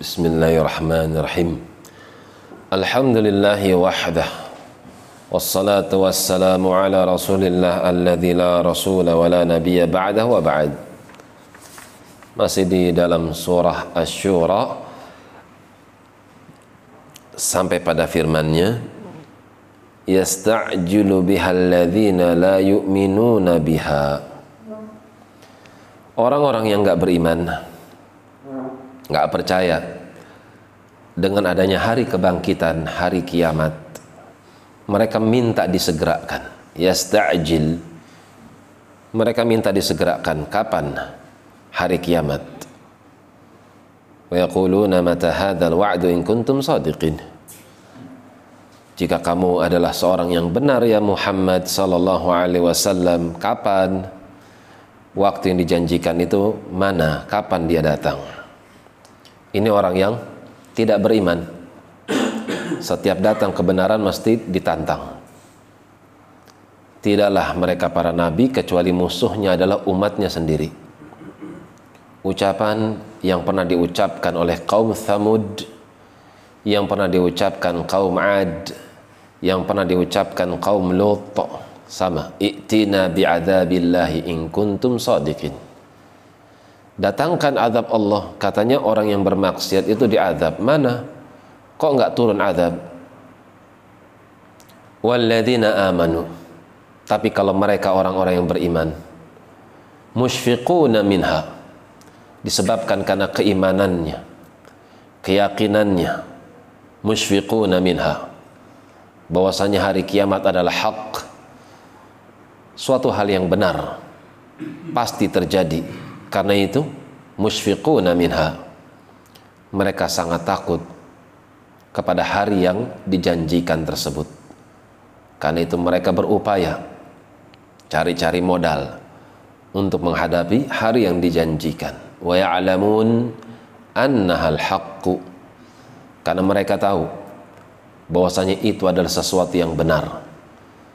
Bismillahirrahmanirrahim. Alhamdulillahi wahdah. Wassalatu ala rasulillah alladhi la rasula wa la nabiyya ba'dah wa ba'd. Surah Asy-Syura sampai pada firmannya yasta'jilu la yu'minuna biha. Orang-orang yang enggak beriman enggak percaya dengan adanya hari kebangkitan hari kiamat mereka minta disegerakan yasta'jil mereka minta disegerakan kapan hari kiamat. Wa mata hadzal in kuntum shadiqin. Jika kamu adalah seorang yang benar ya Muhammad sallallahu alaihi wasallam, kapan waktu yang dijanjikan itu mana? Kapan dia datang? Ini orang yang tidak beriman. Setiap datang kebenaran mesti ditantang. Tidaklah mereka para nabi kecuali musuhnya adalah umatnya sendiri ucapan yang pernah diucapkan oleh kaum Thamud yang pernah diucapkan kaum Ad yang pernah diucapkan kaum Lut sama i'tina bi'adzabillahi in kuntum sadiqin datangkan azab Allah. Katanya orang yang bermaksiat itu diazab. Mana? Kok enggak turun azab? Walladzina amanu. Tapi kalau mereka orang-orang yang beriman. Musyfiquna minha. Disebabkan karena keimanannya. Keyakinannya. Musyfiquna minha. Bahwasanya hari kiamat adalah hak. Suatu hal yang benar. Pasti terjadi karena itu musyfiquna minha. Mereka sangat takut kepada hari yang dijanjikan tersebut. Karena itu mereka berupaya cari-cari modal untuk menghadapi hari yang dijanjikan. Wa ya'lamun annahal haqqu. Karena mereka tahu bahwasanya itu adalah sesuatu yang benar.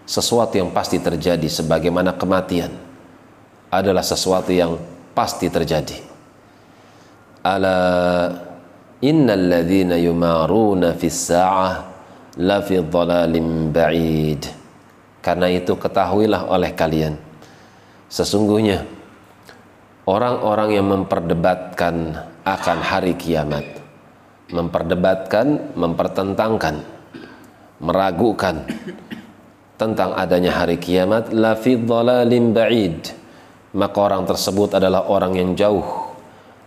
Sesuatu yang pasti terjadi sebagaimana kematian adalah sesuatu yang pasti terjadi. Ala innal ladzina yumaruna fis sa'ah la fi dhalalim ba'id. Karena itu ketahuilah oleh kalian sesungguhnya orang-orang yang memperdebatkan akan hari kiamat memperdebatkan, mempertentangkan meragukan tentang adanya hari kiamat la fi dhalalim ba'id maka orang tersebut adalah orang yang jauh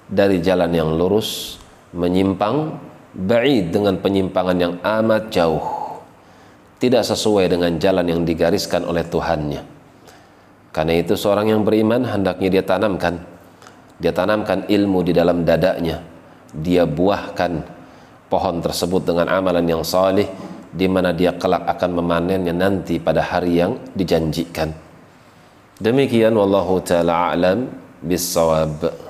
dari jalan yang lurus menyimpang ba'id dengan penyimpangan yang amat jauh. Tidak sesuai dengan jalan yang digariskan oleh Tuhannya. Karena itu seorang yang beriman hendaknya dia tanamkan. Dia tanamkan ilmu di dalam dadanya. Dia buahkan pohon tersebut dengan amalan yang saleh di mana dia kelak akan memanennya nanti pada hari yang dijanjikan demikian wallahu taala alam bisawab